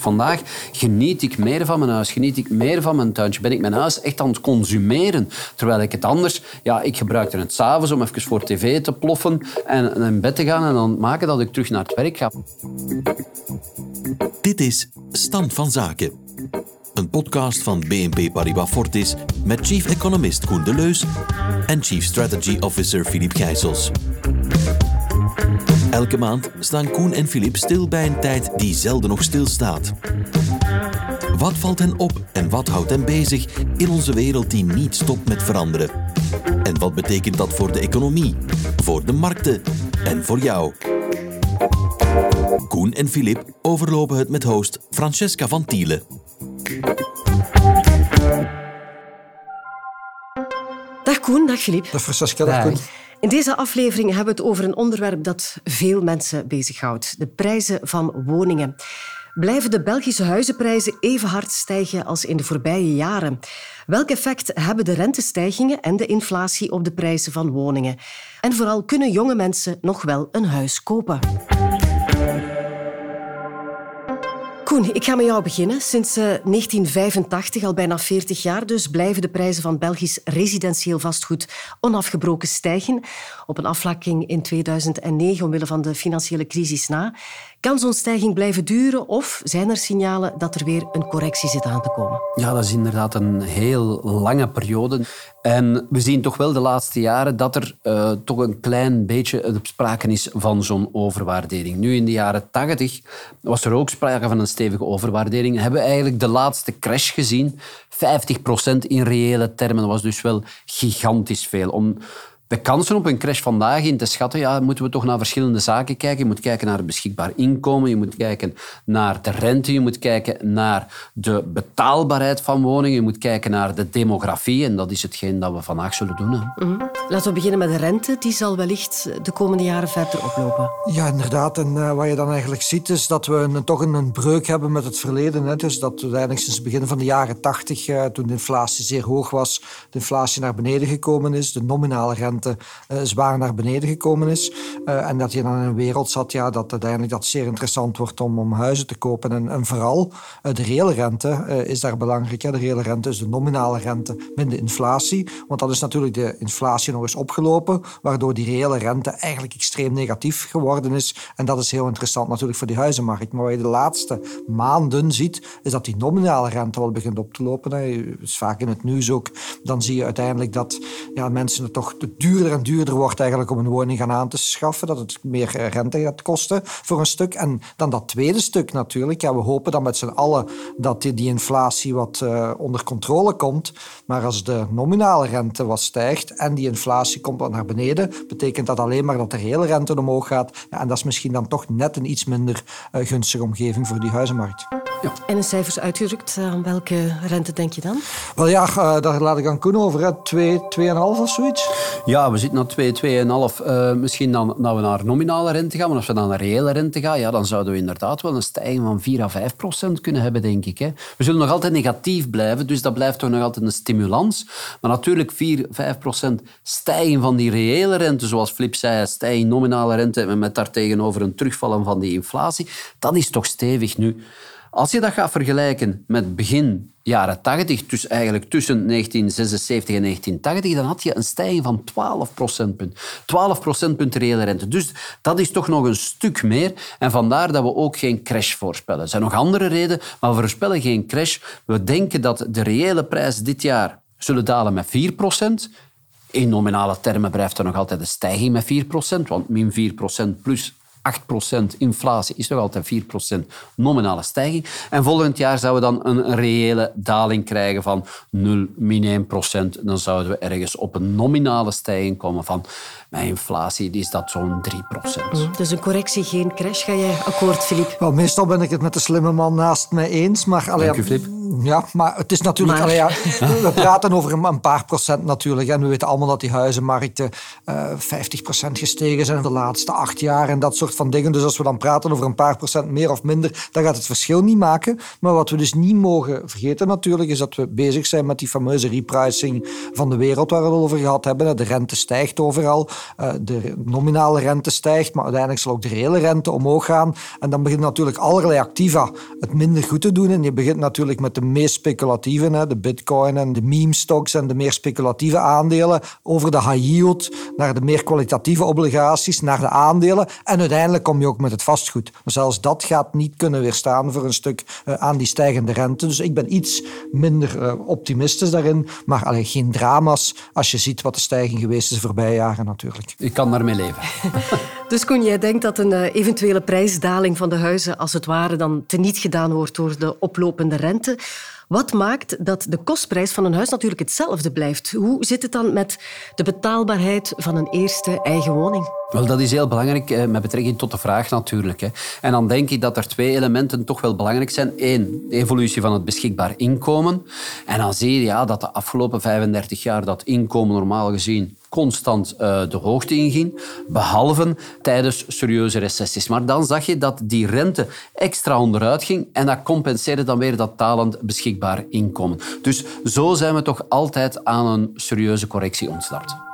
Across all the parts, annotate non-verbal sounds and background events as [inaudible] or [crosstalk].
Vandaag geniet ik meer van mijn huis, geniet ik meer van mijn tuintje. Ben ik mijn huis echt aan het consumeren. Terwijl ik het anders... Ja, ik gebruikte het s'avonds om even voor tv te ploffen en in bed te gaan en dan maken dat ik terug naar het werk ga. Dit is Stand van Zaken. Een podcast van BNP Paribas Fortis met chief economist Koen Deleus en chief strategy officer Philippe Gijsels. Elke maand staan Koen en Filip stil bij een tijd die zelden nog stilstaat. Wat valt hen op en wat houdt hen bezig in onze wereld die niet stopt met veranderen? En wat betekent dat voor de economie, voor de markten en voor jou? Koen en Filip overlopen het met host Francesca van Tielen. Dag Koen, dag Filip. Dag Francesca, dag Koen. In deze aflevering hebben we het over een onderwerp dat veel mensen bezighoudt. De prijzen van woningen. Blijven de Belgische huizenprijzen even hard stijgen als in de voorbije jaren? Welk effect hebben de rentestijgingen en de inflatie op de prijzen van woningen? En vooral, kunnen jonge mensen nog wel een huis kopen? Koen, ik ga met jou beginnen. Sinds 1985, al bijna 40 jaar dus, blijven de prijzen van Belgisch residentieel vastgoed onafgebroken stijgen. Op een afvlakking in 2009 omwille van de financiële crisis na. Kan zo'n stijging blijven duren of zijn er signalen dat er weer een correctie zit aan te komen? Ja, dat is inderdaad een heel lange periode. En we zien toch wel de laatste jaren dat er uh, toch een klein beetje sprake is van zo'n overwaardering. Nu, in de jaren 80 was er ook sprake van een stevige overwaardering. Hebben we eigenlijk de laatste crash gezien. 50% in reële termen. Was dus wel gigantisch veel. Om de kansen op een crash vandaag in te schatten, ja, moeten we toch naar verschillende zaken kijken. Je moet kijken naar het beschikbaar inkomen, je moet kijken naar de rente, je moet kijken naar de betaalbaarheid van woningen, je moet kijken naar de demografie. En dat is hetgeen dat we vandaag zullen doen. Hè. Mhm. Laten we beginnen met de rente. Die zal wellicht de komende jaren verder oplopen. Ja, inderdaad. En uh, wat je dan eigenlijk ziet, is dat we een, toch een, een, breuk hebben met het verleden. Hè. Dus dat uiteindelijk sinds het begin van de jaren tachtig, uh, toen de inflatie zeer hoog was, de inflatie naar beneden gekomen is, de nominale rente uh, zwaar naar beneden gekomen is. Uh, en dat je dan in een wereld zat ja, dat uiteindelijk dat zeer interessant wordt om, om huizen te kopen. En, en vooral uh, de reële rente is daar belangrijk. De reële rente is de nominale rente min de inflatie. Want dat is natuurlijk de inflatie nog eens opgelopen, waardoor die reële rente eigenlijk extreem negatief geworden is. En dat is heel interessant natuurlijk voor die huizenmarkt. Maar wat je de laatste maanden ziet, is dat die nominale rente wel begint op te lopen. Is vaak in het nieuws ook. Dan zie je uiteindelijk dat ja, mensen het toch te duur duurder en duurder wordt eigenlijk om een woning gaan aan te schaffen. Dat het meer eh, rente gaat kosten voor een stuk. En dan dat tweede stuk natuurlijk. Ja, we hopen dan met z'n allen dat die, die inflatie wat uh, onder controle komt. Maar als de nominale rente wat stijgt en die inflatie komt wat naar beneden, betekent dat alleen maar dat de hele rente omhoog gaat. Ja, en dat is misschien dan toch net een iets minder uh, gunstige omgeving voor die huizenmarkt. Ja. En in cijfers uitgedrukt, aan welke rente denk je dan? Wel ja, daar laat ik aan Koen over. 2, 2,5 of zoiets. Ja, ja, we zitten naar 2, 2,5. Uh, misschien dan, dat we naar nominale rente gaan. Maar als we dan naar reële rente gaan, ja, dan zouden we inderdaad wel een stijging van 4 à 5 procent kunnen hebben, denk ik. Hè. We zullen nog altijd negatief blijven, dus dat blijft toch nog altijd een stimulans. Maar natuurlijk 4, 5 procent stijging van die reële rente, zoals Flip zei, stijging nominale rente met daartegenover een terugvallen van die inflatie, dat is toch stevig nu. Als je dat gaat vergelijken met begin jaren 80, dus eigenlijk tussen 1976 en 1980, dan had je een stijging van 12 procentpunt. 12 procentpunt reële rente. Dus dat is toch nog een stuk meer. En vandaar dat we ook geen crash voorspellen. Er zijn nog andere redenen, maar we voorspellen geen crash. We denken dat de reële prijzen dit jaar zullen dalen met 4 procent. In nominale termen blijft er nog altijd een stijging met 4 procent, want min 4 procent plus 8% inflatie is nog altijd 4% nominale stijging. En volgend jaar zouden we dan een reële daling krijgen van 0, min 1%. Dan zouden we ergens op een nominale stijging komen van met inflatie is dat zo'n 3%. Dus een correctie, geen crash. Ga jij akkoord, Filip? Wel, meestal ben ik het met de slimme man naast mij eens. Maar, allee, Dank u, Filip. Ja, maar het is natuurlijk... Ja, we praten over een, paar procent natuurlijk. En we weten allemaal dat die huizenmarkten eh 50 procent gestegen zijn de laatste acht jaar en dat soort van dingen. Dus als we dan praten over een paar procent meer of minder, dan gaat het verschil niet maken. Maar wat we dus niet mogen vergeten natuurlijk, is dat we bezig zijn met die fameuze repricing van de wereld waar we het over gehad hebben. De rente stijgt overal. Eh, de nominale rente stijgt, maar uiteindelijk zal ook de reële rente omhoog gaan. En dan beginnen natuurlijk allerlei activa het minder goed te doen. En je begint natuurlijk met de meest speculatieve, de bitcoin en de meme stocks en de meer speculatieve aandelen, over de high yield naar de meer kwalitatieve obligaties, naar de aandelen. En uiteindelijk kom je ook met het vastgoed. Maar zelfs dat gaat niet kunnen weerstaan voor een stuk eh, aan die stijgende rente. Dus ik ben iets minder eh, optimistisch daarin. Maar allee, geen drama's als je ziet wat de stijging geweest is de voorbije jaren natuurlijk. Ik kan daarmee leven. [laughs] Dus Koen, jij denkt dat een eh, eventuele prijsdaling van de huizen als het ware dan teniet gedaan wordt door de oplopende rente. Wat maakt dat de kostprijs van een huis natuurlijk hetzelfde blijft? Hoe zit het dan met de betaalbaarheid van een eerste eigen woning? Wel, dat is heel belangrijk eh, met betrekking tot de vraag natuurlijk. Hè. En dan denk ik dat er twee elementen toch wel belangrijk zijn. Eén, de evolutie van het beschikbaar inkomen. En dan zie je ja, dat de afgelopen 35 jaar dat inkomen normaal gezien constant eh, de hoogte inging, behalve tijdens serieuze recessies. Maar dan zag je dat die rente extra onderuit ging en dat compenseerde dan weer dat talend beschikbaar inkomen. Dus zo zijn we toch altijd aan een serieuze correctie ontsnapt.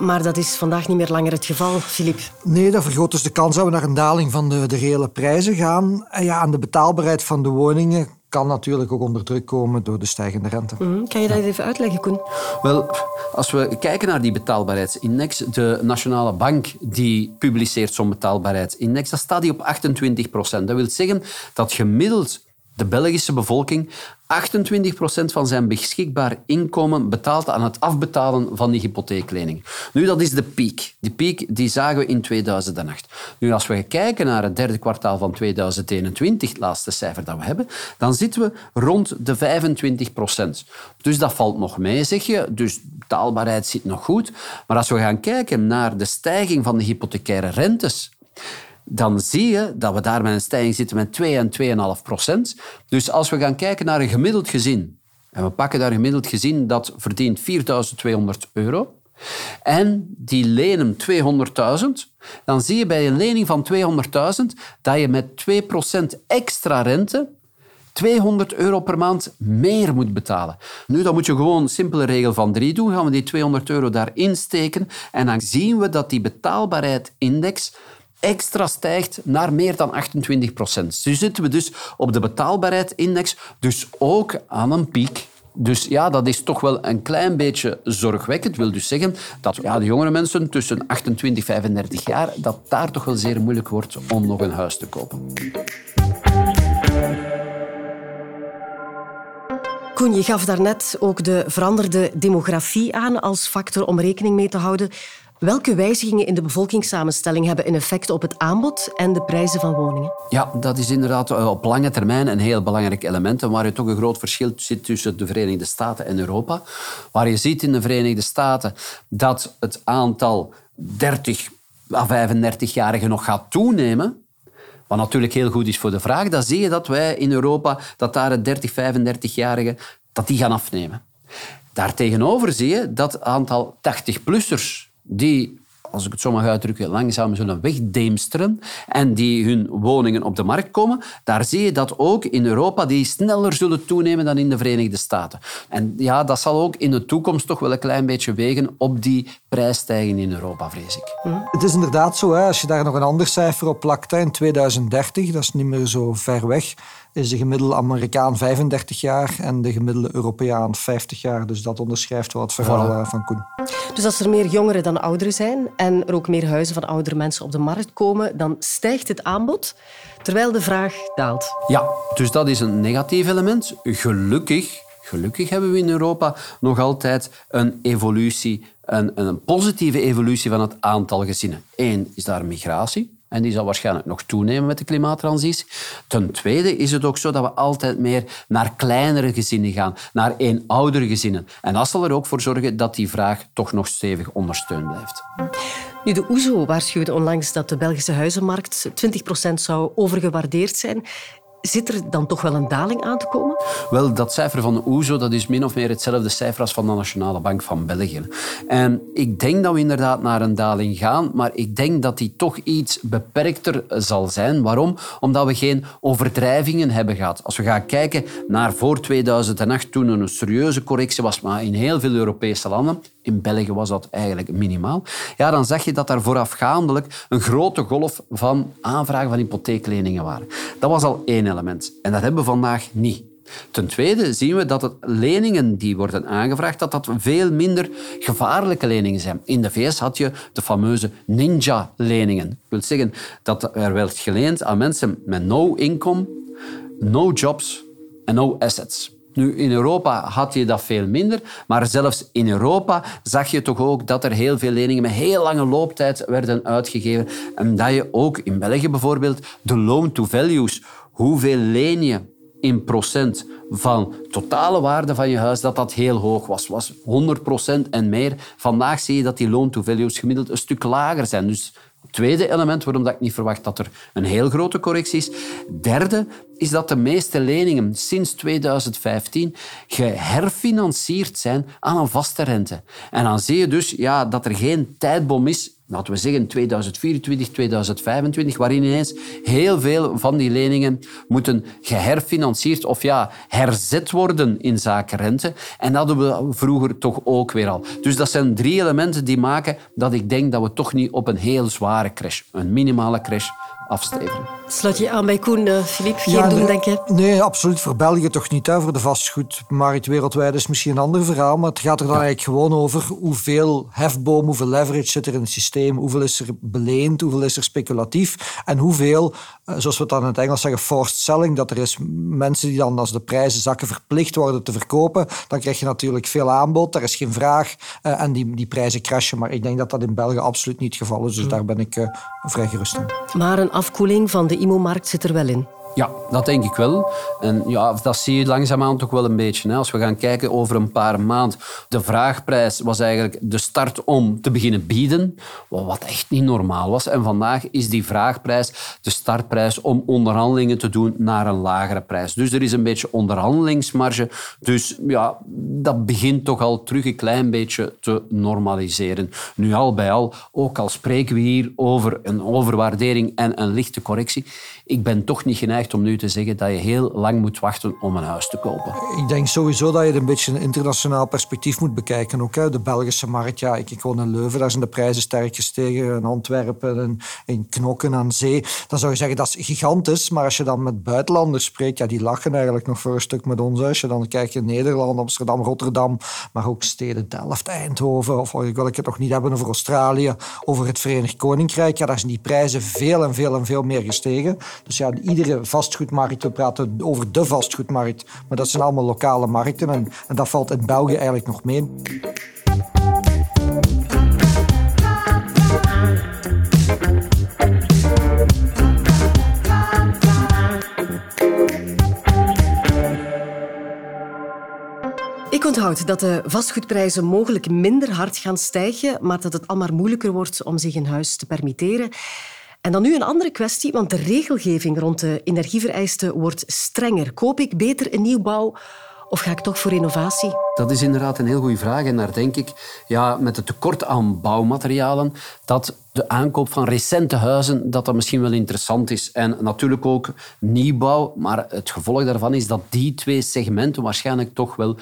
Maar dat is vandaag niet meer langer het geval, Filip. Nee, dat vergroot dus de kans dat we naar een daling van de, de reële prijzen gaan. En ja, aan de betaalbaarheid van de woningen kan natuurlijk ook onder druk komen door de stijgende rente. Hm, Kan je dat even uitleggen, Koen? Wel, als we kijken naar die betaalbaarheidsindex, de Nationale Bank die publiceert zo'n betaalbaarheidsindex, dan staat die op 28 procent. Dat wil zeggen dat gemiddeld de Belgische bevolking 28 procent van zijn beschikbaar inkomen betaalt aan het afbetalen van die hypotheeklening. Nu, dat is de piek. Die piek die zagen we in 2008. Nu, als we kijken naar het derde kwartaal van 2021, het laatste cijfer dat we hebben, dan zitten we rond de 25 procent. Dus dat valt nog mee, zeg je. Dus betaalbaarheid zit nog goed. Maar als we gaan kijken naar de stijging van de hypothecaire rentes, dan zie je dat we daar met een stijging zitten met 2 en 2,5 procent. Dus als we gaan kijken naar een gemiddeld gezin, en we pakken daar een gemiddeld gezin dat verdient 4.200 euro, en die lenen 200.000, dan zie je bij een lening van 200.000 dat je met 2% extra rente 200 euro per maand meer moet betalen. Nu, dan moet je gewoon een simpele regel van drie doen. Gaan we die 200 euro daarin steken en dan zien we dat die betaalbaarheidindex extra stijgt naar meer dan 28 procent. Nu zitten we dus op de betaalbaarheidindex, dus ook aan een piek. Dus ja, dat is toch wel een klein beetje zorgwekkend. wil dus zeggen dat ja, de jongere mensen tussen 28 en 35 jaar, dat daar toch wel zeer moeilijk wordt om nog een huis te kopen. Koen, je gaf daarnet ook de veranderde demografie aan als factor om rekening mee te houden. Welke wijzigingen in de bevolkingssamenstelling hebben een effect op het aanbod en de prijzen van woningen? Ja, dat is inderdaad eh, op lange termijn een heel belangrijk element. En waar je toch een groot verschil zit tussen de Verenigde Staten en Europa. Waar je ziet in de Verenigde Staten dat het aantal 30 à 35-jarigen nog gaat toenemen. Wat natuurlijk heel goed is voor de vraag. Dan zie je dat wij in Europa, dat daar de 30, 35-jarigen, dat die gaan afnemen. Daartegenover zie je dat aantal 80-plussers die, als ik het zo mag uitdrukken, langzaam zullen wegdeemsteren en die hun woningen op de markt komen, daar zie je dat ook in Europa die sneller zullen toenemen dan in de Verenigde Staten. En ja, dat zal ook in de toekomst toch wel een klein beetje wegen op die prijsstijging in Europa, vrees ik. Het is inderdaad zo, hè, als je daar nog een ander cijfer op plakt, in 2030, dat is niet meer zo ver weg, is de gemiddelde Amerikaan 35 jaar en de gemiddelde Europeaan 50 jaar. Dus dat onderschrijft wel het verhaal Voilà. eh, van Koen. Dus als er meer jongeren dan ouderen zijn en er ook meer huizen van oudere mensen op de markt komen, dan stijgt het aanbod, terwijl de vraag daalt. Ja, dus dat is een negatief element. Gelukkig, gelukkig hebben we in Europa nog altijd een evolutie, een, een positieve evolutie van het aantal gezinnen. Eén is daar migratie. En die zal waarschijnlijk nog toenemen met de klimaattransitie. Ten tweede is het ook zo dat we altijd meer naar kleinere gezinnen gaan, naar eenoudere gezinnen. En dat zal er ook voor zorgen dat die vraag toch nog stevig ondersteund blijft. Nu, de OESO waarschuwde onlangs dat de Belgische huizenmarkt 20% zou overgewaardeerd zijn. Zit er dan toch wel een daling aan te komen? Wel, dat cijfer van de OESO dat is min of meer hetzelfde cijfer als van de Nationale Bank van België. En ik denk dat we inderdaad naar een daling gaan, maar ik denk dat die toch iets beperkter zal zijn. Waarom? Omdat we geen overdrijvingen hebben gehad. Als we gaan kijken naar voor 2008, toen er een serieuze correctie was, maar in heel veel Europese landen, in België was dat eigenlijk minimaal, ja, dan zag je dat er voorafgaandelijk een grote golf van aanvragen van hypotheekleningen waren. Dat was al één element. En dat hebben we vandaag niet. Ten tweede zien we dat het leningen die worden aangevraagd, dat dat veel minder gevaarlijke leningen zijn. In de VS had je de fameuze ninja-leningen. Dat wil zeggen dat er werd geleend aan mensen met no income, no jobs en no assets. Nu, in Europa had je dat veel minder, maar zelfs in Europa zag je toch ook dat er heel veel leningen met heel lange looptijd werden uitgegeven. En dat je ook in België bijvoorbeeld de loan-to-values, hoeveel leen je in procent van totale waarde van je huis, dat dat heel hoog was. was 100 procent en meer. Vandaag zie je dat die loan-to-values gemiddeld een stuk lager zijn. Dus Tweede element waarom ik niet verwacht dat er een heel grote correctie is. Derde is dat de meeste leningen sinds 2015 geherfinancierd zijn aan een vaste rente. En dan zie je dus ja, dat er geen tijdbom is laten we zeggen 2024, 2025, waarin ineens heel veel van die leningen moeten geherfinancierd of ja, herzet worden in zaken rente. En dat hadden we vroeger toch ook weer al. Dus dat zijn drie elementen die maken dat ik denk dat we toch niet op een heel zware crash, een minimale crash, afstevenen. Sluit je aan bij Koen, uh, Geen ja, doen, denk je? Nee, absoluut. Voor België toch niet. Hè. Voor de vastgoedmarkt wereldwijd is misschien een ander verhaal. Maar het gaat er dan eigenlijk gewoon over hoeveel hefboom, hoeveel leverage zit er in het systeem. Hoeveel is er beleend, hoeveel is er speculatief. En hoeveel, eh, zoals we het dan in het Engels zeggen, forced selling. Dat er is mensen die dan als de prijzen zakken verplicht worden te verkopen. Dan krijg je natuurlijk veel aanbod. Er is geen vraag. Uh, en die, die prijzen crashen. Maar ik denk dat dat in België absoluut niet het geval is. Dus hm. daar ben ik uh, vrij gerust in. Maar een afkoeling van de IMO-markt zit er wel in. Ja, dat denk ik wel. En ja, dat zie je langzaamaan toch wel een beetje. Hè. Als we gaan kijken over een paar maanden. De vraagprijs was eigenlijk de start om te beginnen bieden, wat echt niet normaal was. En vandaag is die vraagprijs de startprijs om onderhandelingen te doen naar een lagere prijs. Dus er is een beetje onderhandelingsmarge. Dus ja, dat begint toch al terug een klein beetje te normaliseren. Nu al bij al, ook al spreken we hier over een overwaardering en een lichte correctie, ik ben toch niet geneigd om nu te zeggen dat je heel lang moet wachten om een huis te kopen. Ik denk sowieso dat je het een beetje een internationaal perspectief moet bekijken. Ook, hè. De Belgische markt, ja, ik, ik woon in Leuven, daar zijn de prijzen sterk gestegen. In Antwerpen, in, in Knokken aan zee. Dan zou je zeggen dat is gigantisch. Maar als je dan met buitenlanders spreekt, ja, die lachen eigenlijk nog voor een stuk met ons. Als je dan kijkt in Nederland, Amsterdam, Rotterdam, maar ook steden Delft, Eindhoven, of ik wil ik het nog niet hebben over Australië, over het Verenigd Koninkrijk, ja, daar zijn die prijzen veel en veel en veel meer gestegen. Dus ja, iedere vastgoedmarkt, we praten over de vastgoedmarkt, maar dat zijn allemaal lokale markten en, en dat valt in België eigenlijk nog mee. Ik onthoud dat de vastgoedprijzen mogelijk minder hard gaan stijgen, maar dat het al moeilijker wordt om zich een huis te permitteren. En dan nu een andere kwestie, want de regelgeving rond de energievereisten wordt strenger. Koop ik beter een nieuwbouw of ga ik toch voor innovatie? Dat is inderdaad een heel goede vraag. En daar denk ik, ja, met het tekort aan bouwmaterialen, dat de aankoop van recente huizen, dat dat misschien wel interessant is. En natuurlijk ook nieuwbouw. Maar het gevolg daarvan is dat die twee segmenten waarschijnlijk toch wel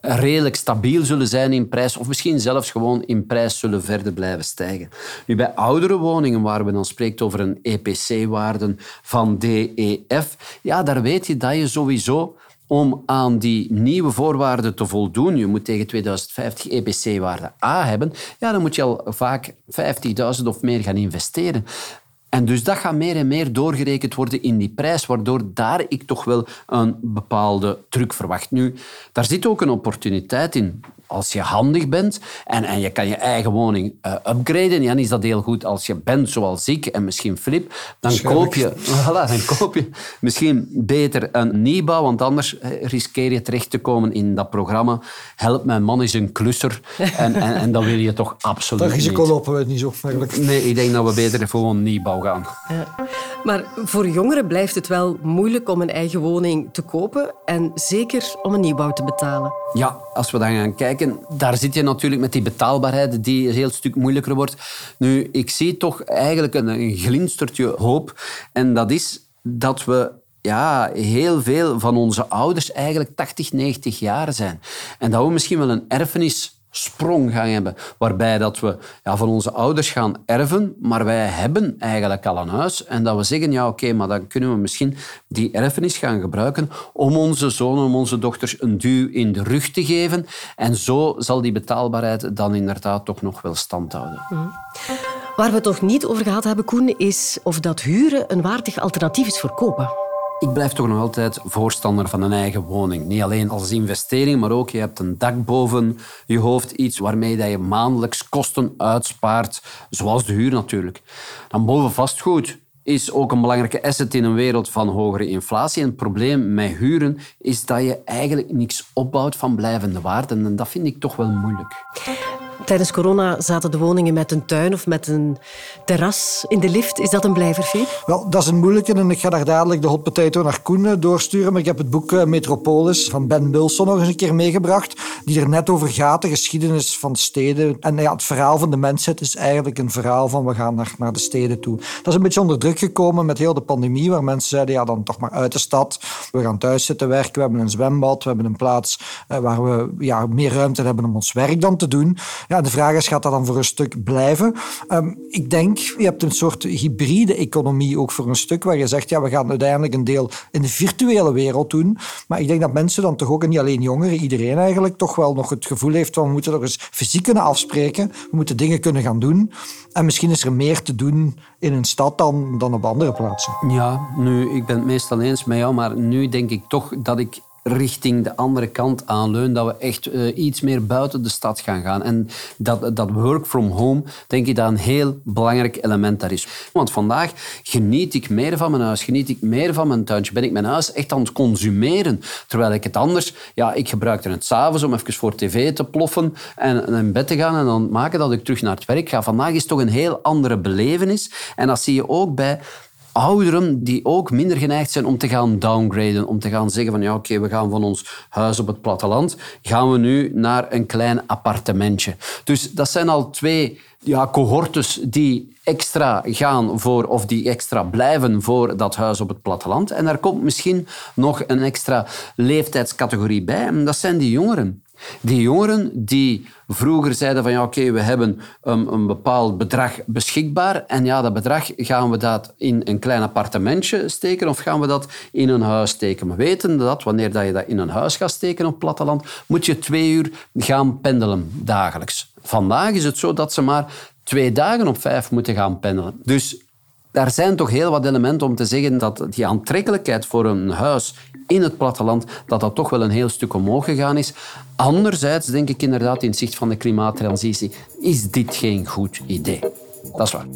redelijk stabiel zullen zijn in prijs, of misschien zelfs gewoon in prijs zullen verder blijven stijgen. Nu, bij oudere woningen, waar we dan spreekt over een EPC-waarde van DEF, ja, daar weet je dat je sowieso om aan die nieuwe voorwaarden te voldoen, je moet tegen 2050 EPC-waarde A hebben, ja, dan moet je al vaak 50.000 of meer gaan investeren. En dus dat gaat meer en meer doorgerekend worden in die prijs, waardoor daar ik toch wel een bepaalde truc verwacht. Nu, daar zit ook een opportuniteit in. Als je handig bent en, en je kan je eigen woning uh, upgraden, dan is dat heel goed. Als je bent zoals ik en misschien Flip, dan koop, je, [laughs] voilà, dan koop je misschien beter een nieuwbouw, want anders riskeer je terecht te komen in dat programma Help, mijn man is een klusser. [laughs] En, en, en dat wil je toch absoluut dat niet. Dat risico lopen we niet zo makkelijk. Nee, ik denk dat we beter gewoon nieuwbouw gaan. Ja. Maar voor jongeren blijft het wel moeilijk om een eigen woning te kopen en zeker om een nieuwbouw te betalen. Ja, als we dan gaan kijken, daar zit je natuurlijk met die betaalbaarheid die een heel stuk moeilijker wordt. Nu, ik zie toch eigenlijk een, een glinstertje hoop. En dat is dat we ja, heel veel van onze ouders eigenlijk 80, 90 jaar zijn. En dat we misschien wel een erfenis sprong gaan hebben, waarbij dat we ja, van onze ouders gaan erven, maar wij hebben eigenlijk al een huis en dat we zeggen, ja oké, maar dan kunnen we misschien die erfenis gaan gebruiken om onze zonen, om onze dochters een duw in de rug te geven en zo zal die betaalbaarheid dan inderdaad toch nog wel stand houden. Mhm. Waar we het nog niet over gehad hebben, Koen, is of dat huren een waardig alternatief is voor kopen. Ik blijf toch nog altijd voorstander van een eigen woning. Niet alleen als investering, maar ook je hebt een dak boven je hoofd. Iets waarmee je maandelijks kosten uitspaart, zoals de huur natuurlijk. Dan boven vastgoed is ook een belangrijke asset in een wereld van hogere inflatie. En het probleem met huren is dat je eigenlijk niks opbouwt van blijvende waarde. En dat vind ik toch wel moeilijk. Tijdens corona zaten de woningen met een tuin of met een terras in de lift. Is dat een blijver, Wel, dat is een moeilijke en ik ga daar dadelijk de hot potato naar Koen eh, doorsturen. Maar ik heb het boek eh, Metropolis van Ben Bilson nog eens een keer meegebracht, die er net over gaat, de geschiedenis van steden. En ja, het verhaal van de mensheid is eigenlijk een verhaal van we gaan naar, naar de steden toe. Dat is een beetje onder druk gekomen met heel de pandemie, waar mensen zeiden, ja, dan toch maar uit de stad. We gaan thuis zitten werken, we hebben een zwembad, we hebben een plaats eh, waar we ja, meer ruimte hebben om ons werk dan te doen. Ja, de vraag is, gaat dat dan voor een stuk blijven? Um, ik denk, je hebt een soort hybride economie ook voor een stuk, waar je zegt, ja, we gaan uiteindelijk een deel in de virtuele wereld doen. Maar ik denk dat mensen dan toch ook, en niet alleen jongeren, iedereen eigenlijk, toch wel nog het gevoel heeft van we moeten nog eens fysiek kunnen afspreken, we moeten dingen kunnen gaan doen. En misschien is er meer te doen in een stad dan, dan op andere plaatsen. Ja, nu, ik ben het meestal eens met jou, maar nu denk ik toch dat ik richting de andere kant aanleun, dat we echt uh, iets meer buiten de stad gaan gaan. En dat, dat work from home, denk ik dat een heel belangrijk element daar is. Want vandaag geniet ik meer van mijn huis, geniet ik meer van mijn tuintje, ben ik mijn huis echt aan het consumeren. Terwijl ik het anders, ja, ik gebruikte het s'avonds om even voor tv te ploffen en, in bed te gaan en dan maken dat ik terug naar het werk ga. Vandaag is toch een heel andere belevenis. En dat zie je ook bij ouderen die ook minder geneigd zijn om te gaan downgraden, om te gaan zeggen van ja, oké, we gaan van ons huis op het platteland, gaan we nu naar een klein appartementje. Dus dat zijn al twee ja, cohortes die extra gaan voor, of die extra blijven voor dat huis op het platteland. En daar komt misschien nog een extra leeftijdscategorie bij. En dat zijn die jongeren. Die jongeren die vroeger zeiden van ja oké, we hebben een, een, bepaald bedrag beschikbaar en ja, dat bedrag gaan we dat in een klein appartementje steken of gaan we dat in een huis steken. We weten dat wanneer dat je dat in een huis gaat steken op het platteland, moet je twee uur gaan pendelen dagelijks. Vandaag is het zo dat ze maar twee dagen op vijf moeten gaan pendelen. Dus daar zijn toch heel wat elementen om te zeggen dat die aantrekkelijkheid voor een huis in het platteland, dat dat toch wel een heel stuk omhoog gegaan is. Anderzijds denk ik inderdaad in zicht van de klimaattransitie, is dit geen goed idee. Dat is waar.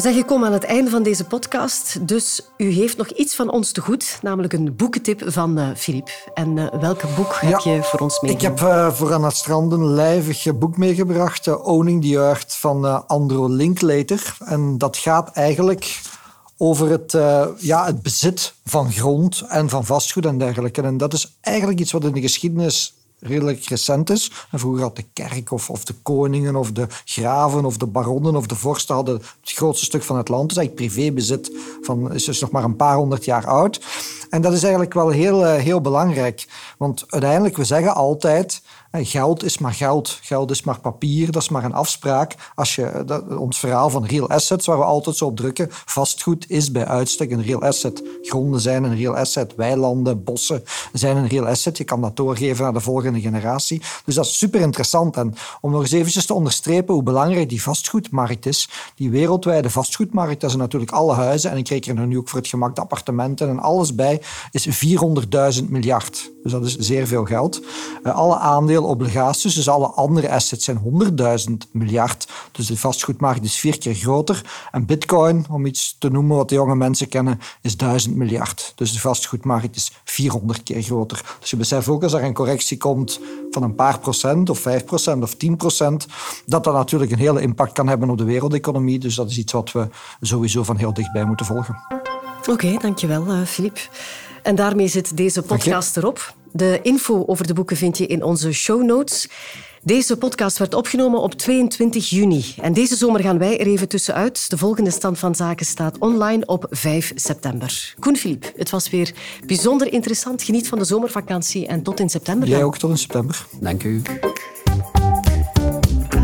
We zijn gekomen aan het einde van deze podcast, dus u heeft nog iets van ons te goed, namelijk een boekentip van uh, Filip. En uh, welk boek heb je voor ons meegebracht? Ik heb uh, voor aan het strand een lijvig boek meegebracht, Owning the Earth van Andro Linklater. En dat gaat eigenlijk over het, ja, het bezit van grond en van vastgoed en dergelijke. En dat is eigenlijk iets wat in de geschiedenis redelijk recent is. En vroeger had de kerk of, of de koningen of de graven of de baronnen of de vorsten hadden het grootste stuk van het land. Dus eigenlijk privébezit van, is dus nog maar een paar honderd jaar oud. En dat is eigenlijk wel heel, eh, heel belangrijk. Want uiteindelijk, we zeggen altijd, Geld is maar geld. Geld is maar papier. Dat is maar een afspraak. Als je, dat, ons verhaal van real assets, waar we altijd zo op drukken, vastgoed is bij uitstek een real asset. Gronden zijn een real asset. Weilanden, bossen zijn een real asset. Je kan dat doorgeven naar de volgende generatie. Dus dat is super interessant. En om nog eens eventjes te onderstrepen hoe belangrijk die vastgoedmarkt is. Die wereldwijde vastgoedmarkt, dat zijn natuurlijk alle huizen. En ik reken er nu ook voor het gemak de appartementen en alles bij, is 400.000 miljard. Dus dat is zeer veel geld. Uh, alle aandelen, obligaties, dus alle andere assets zijn 100.000 miljard. Dus de vastgoedmarkt is vier keer groter. En bitcoin, om iets te noemen wat de jonge mensen kennen, is 1000 miljard. Dus de vastgoedmarkt is 400 keer groter. Dus je beseft ook als er een correctie komt van een paar procent of 5 procent of 10 procent, dat dat natuurlijk een hele impact kan hebben op de wereldeconomie. Dus dat is iets wat we sowieso van heel dichtbij moeten volgen. Oké, dankjewel, Filip. Eh, en daarmee zit deze podcast erop. De info over de boeken vind je in onze show notes. Deze podcast werd opgenomen op 22 juni. En deze zomer gaan wij er even tussenuit. De volgende stand van zaken staat online op 5 september. Koen Filip, het was weer bijzonder interessant. Geniet van de zomervakantie en tot in september. Jij ook tot in september. Dank u.